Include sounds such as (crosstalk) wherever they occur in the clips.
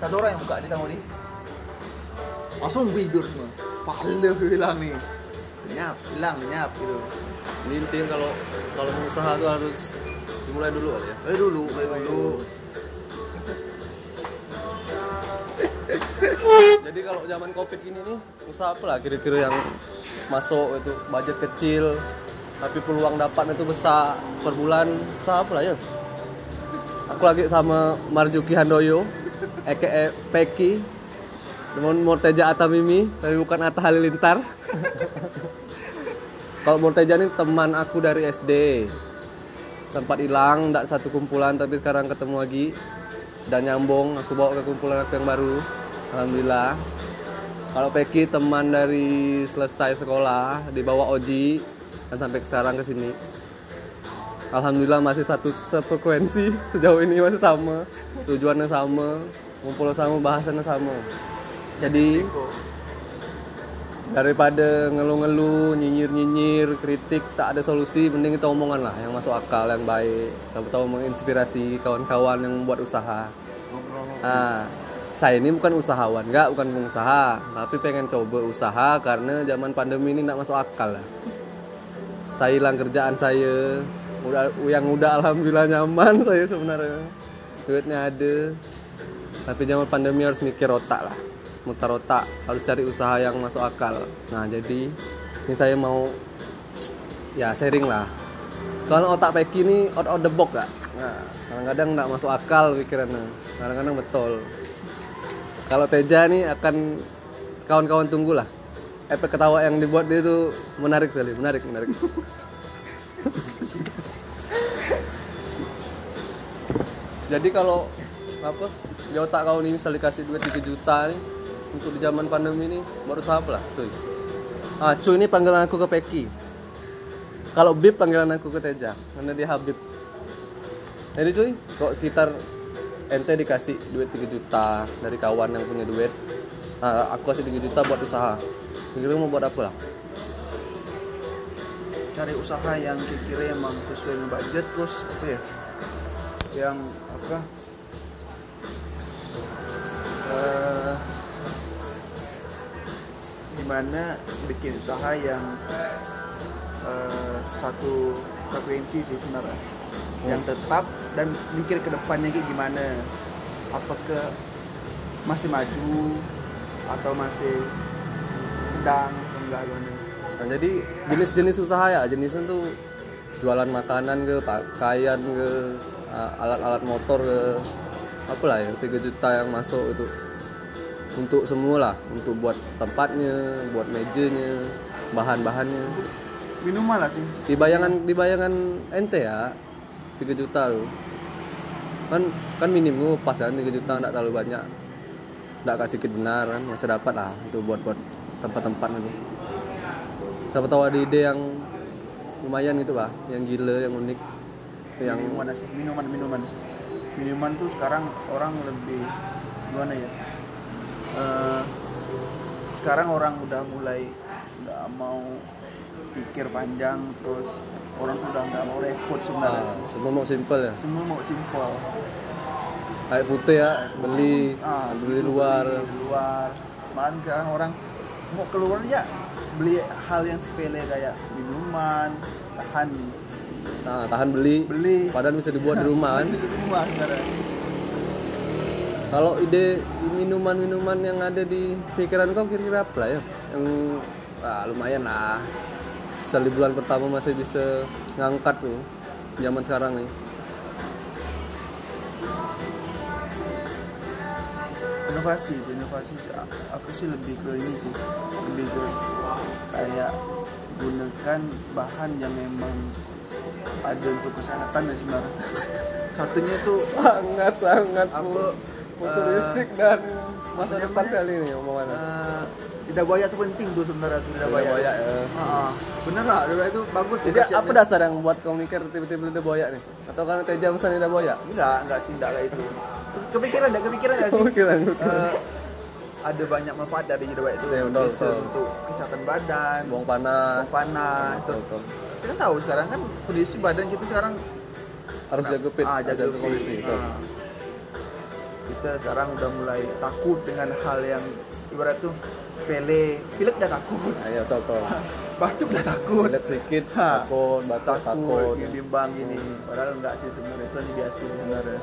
satu orang yang buka di tamu nih langsung tidur semua. Pala hilang nih. Lenyap hilang lenyap gitu. Ini intinya kalau kalau mau usaha tuh harus dimulai dulu kali ya? Mulai dulu mulai dulu. (laughs) jadi kalau zaman covid ini nih usaha apa lah kira-kira yang masuk itu? Budget kecil tapi peluang dapat itu besar per bulan. Usaha apa lah ya? Aku lagi sama Marjuki Handoyo aka Peki dengan Morteja Atamimi tapi bukan Atta Halilintar. (laughs) Kalau Morteja ini teman aku dari SD sempat hilang tidak satu kumpulan tapi sekarang ketemu lagi. Dan nyambung aku bawa ke kumpulan aku yang baru. Alhamdulillah. Kalau Peki teman dari selesai sekolah dibawa Oji dan sampai sekarang ke sini. Alhamdulillah masih satu sefrekuensi (laughs) sejauh ini masih sama. Tujuannya sama ngumpul sama bahasannya sama jadi daripada ngeluh-ngeluh, nyinyir-nyinyir, kritik tak ada solusi, mending kita omongan lah yang masuk akal, yang baik. Siapa tahu menginspirasi kawan-kawan yang buat usaha. Nah, saya ini bukan usahawan, enggak, bukan pengusaha, tapi pengen coba usaha karena zaman pandemi ini nggak masuk akal lah. Saya hilang kerjaan saya, udah yang udah alhamdulillah nyaman (laughs) saya sebenarnya, duitnya ada, tapi zaman pandemi harus mikir otak lah mutar otak harus cari usaha yang masuk akal. Nah jadi ini saya mau ya sharing lah. Soalnya otak Peki ini out of the box gak nah, kadang-kadang nggak masuk akal pikirannya. Kadang-kadang betul. Kalau Teja nih akan kawan-kawan tunggulah. Efek ketawa yang dibuat dia itu menarik sekali menarik menarik. (laughs) Jadi kalau apa di otak kau nih misal dikasih duit 3 juta nih untuk di zaman pandemi ini baru apa lah cuy? Ah cuy ini panggilan aku ke Peki. Kalau Bib panggilan aku ke Teja karena dia Habib. Jadi cuy kok sekitar ente dikasih duit 3 juta dari kawan yang punya duit nah, aku kasih 3 juta buat usaha. Kira mau buat apa lah? Cari usaha yang kira-kira emang sesuai budget terus apa ya? Yang apa eh, gimana bikin usaha yang eh, satu frekuensi sih sebenarnya. Yang tetap dan mikir ke depannya kayak gimana. Apakah masih maju atau masih sedang enggak gimana? Nah, jadi jenis-jenis usaha ya, jenisnya tuh jualan makanan ke, pakaian ke, alat-alat motor ke, apa lah yang 3 juta yang masuk itu untuk semua lah, untuk buat tempatnya, buat mejanya, bahan-bahannya. minuman lah sih Di bayangan di bayangan ente ya, 3 juta tuh. Kan kan minim gue pas kan 3 juta enggak terlalu banyak. Enggak kasih sedikit benar kan, masih dapat lah untuk buat buat tempat-tempat itu siapa tahu ada ide yang lumayan gitu pak yang gila yang unik yang minuman minuman minuman minuman tuh sekarang orang lebih gimana ya? Eh, sekarang orang udah mulai nggak mau pikir panjang terus orang udah nggak mau repot sebenarnya. Ah, semua mau simple ya? Semua mau simpel. Air putih ya beli ah, beli luar. di luar. Malah sekarang orang mau keluar ya beli hal yang sepele kayak minuman tahan nah tahan beli. Beli. Padahal bisa dibuat di rumah kan? Di rumah sekarang kalau ide minuman-minuman yang ada di pikiran kau kira-kira apa lah ya? Yang ah, lumayan lah. Misal di bulan pertama masih bisa ngangkat tuh zaman sekarang nih. Inovasi sih inovasi sih. Aku sih lebih ke ini sih. Lebih ke kayak gunakan bahan yang memang ada untuk kesehatan ya sebenarnya satunya itu sangat sangat Aku, futuristik dan masa depan sekali nih omongannya eh, lidah buaya itu penting tuh sebenarnya tuh lidah buaya buaya, ya. Ah, bener lah buaya itu bagus Jadi apa dasar yang buat kau mikir tiba-tiba lidah buaya nih? Atau karena Teja pesan lidah buaya? enggak enggak sih enggak kayak itu kepikiran enggak kepikiran enggak sih Kepikiran. Eh, ada banyak manfaat dari buaya itu Iya, betul, betul. untuk kesehatan badan Buang panas. buang panas terus Betul. Kita tahu sekarang kan kondisi badan kita sekarang Harus jaga fit, ah, jaga jaga kondisi. fit. betul. Ah. kita sekarang udah mulai takut dengan hal yang ibarat tuh sepele pilek udah takut ayo tau tau batuk udah takut Lihat sedikit Ha. takut batuk takut, takut gini, bimbang gini padahal enggak sih sebenarnya itu biasa sebenarnya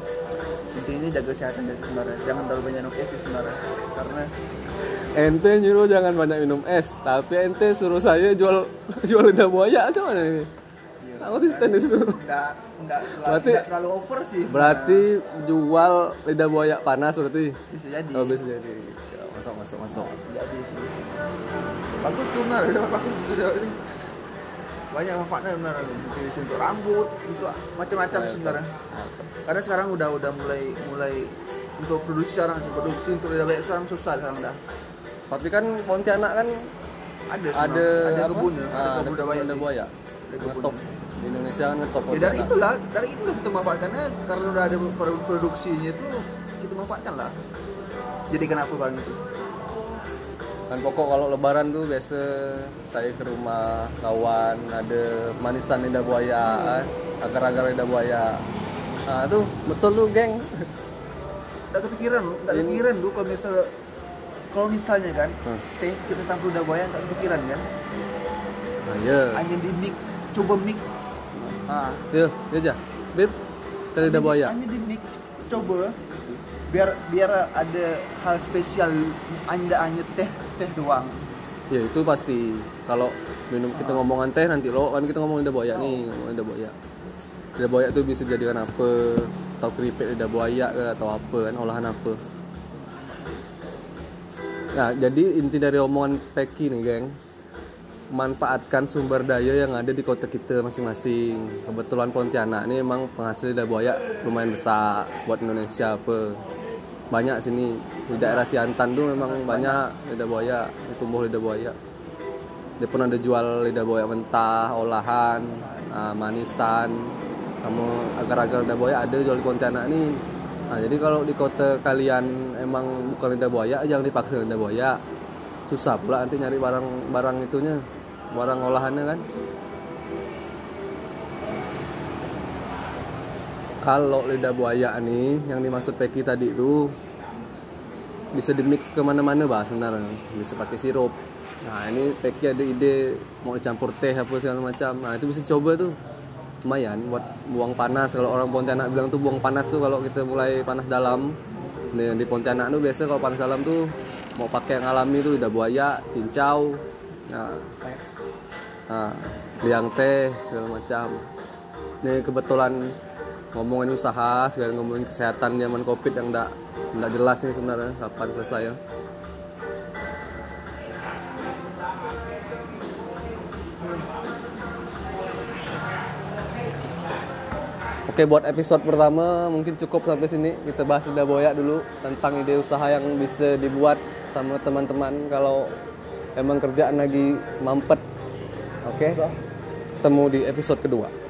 intinya jaga kesehatan ya sebenarnya. Jangan terlalu banyak minum es sih sebenarnya. Karena ente nyuruh jangan banyak minum es tapi ente suruh saya jual (laughs) jual lidah buaya atau mana ini? Aku konsisten di situ. enggak Berarti- enggak terlalu over sih. berarti jual lidah buaya panas berarti? Bisa jadi. Oh bisa jadi. Masuk masuk masuk. Jadi sih. Bagus tuh udah bagus udah ini banyak manfaatnya benar Bisa untuk rambut untuk macam-macam Ayo, sebenarnya. karena sekarang udah udah mulai mulai untuk produksi sekarang produksi untuk lidah buaya sekarang susah sekarang udah. Tapi kan Pontianak kan ada ada ada kebun ya. Ah, ada ada kebun kebun lidah lidah buaya Ada kebun. ngetop. di Indonesia kan ngetop Ya, dari itulah, dari itulah kita manfaatkannya. Karena udah ada pro- produksinya itu kita manfaatkan lah. Jadi kenapa barang itu? Kan pokok kalau lebaran tuh biasa saya ke rumah kawan ada manisan lidah buaya kan, agar-agar lidah buaya nah tuh betul tuh geng Udah kepikiran nggak kepikiran lu kalau misal kalau misalnya kan Hmm. teh kita campur udah bayang nggak kepikiran kan? nah, iya Hanya di mix, coba mix. Ah, iya iya aja beb tadi lidah buaya Hanya di mix, coba biar biar ada hal spesial anda hanya teh teh doang. ya itu pasti. Kalau minum kita ngomongan teh nanti lo kan kita ngomong lidah buaya nih ngomong lidah buaya tuh bisa dijadikan apa? Atau keripik lidah buaya ke atau apa kan olahan apa? Nah jadi inti dari omongan Peki nih geng. Manfaatkan sumber daya yang ada di kota kita masing-masing. Kebetulan Pontianak ini emang penghasil lidah buaya lumayan besar buat Indonesia apa banyak sini. Di daerah Siantan tuh memang banyak lidah buaya tumbuh lidah buaya. Dia pun ada jual lidah buaya mentah olahan ah, manisan sama agar-agar lidah buaya ada jual di Pontianak nih nah jadi kalau di kota kalian emang bukan lidah buaya jangan dipaksa lidah buaya. Susah pula nanti nyari barang barang itunya barang olahannya kan kalau lidah buaya nih yang dimaksud Peki tadi itu bisa dimix ke mana-mana bah sebenarnya. Bisa pakai sirup. Nah ini Peki ada ide mau dicampur teh apa segala macam. Nah itu bisa coba tuh. Lumayan buat buang panas. Kalau orang Pontianak bilang tuh buang panas tuh kalau kita mulai panas dalam. Di, di Pontianak tuh biasa kalau panas dalam tuh mau pakai yang alami tuh lidah buaya cincau nah, nah liang teh segala macam. Ini kebetulan ngomongin usaha sekalian ngomongin kesehatan zaman covid yang enggak enggak jelas nih sebenarnya kapan selesai ya Oke buat episode pertama mungkin cukup sampai sini kita bahas lidah boya dulu tentang ide usaha yang bisa dibuat sama teman-teman kalau emang kerjaan lagi mampet. Oke. Ketemu di episode kedua.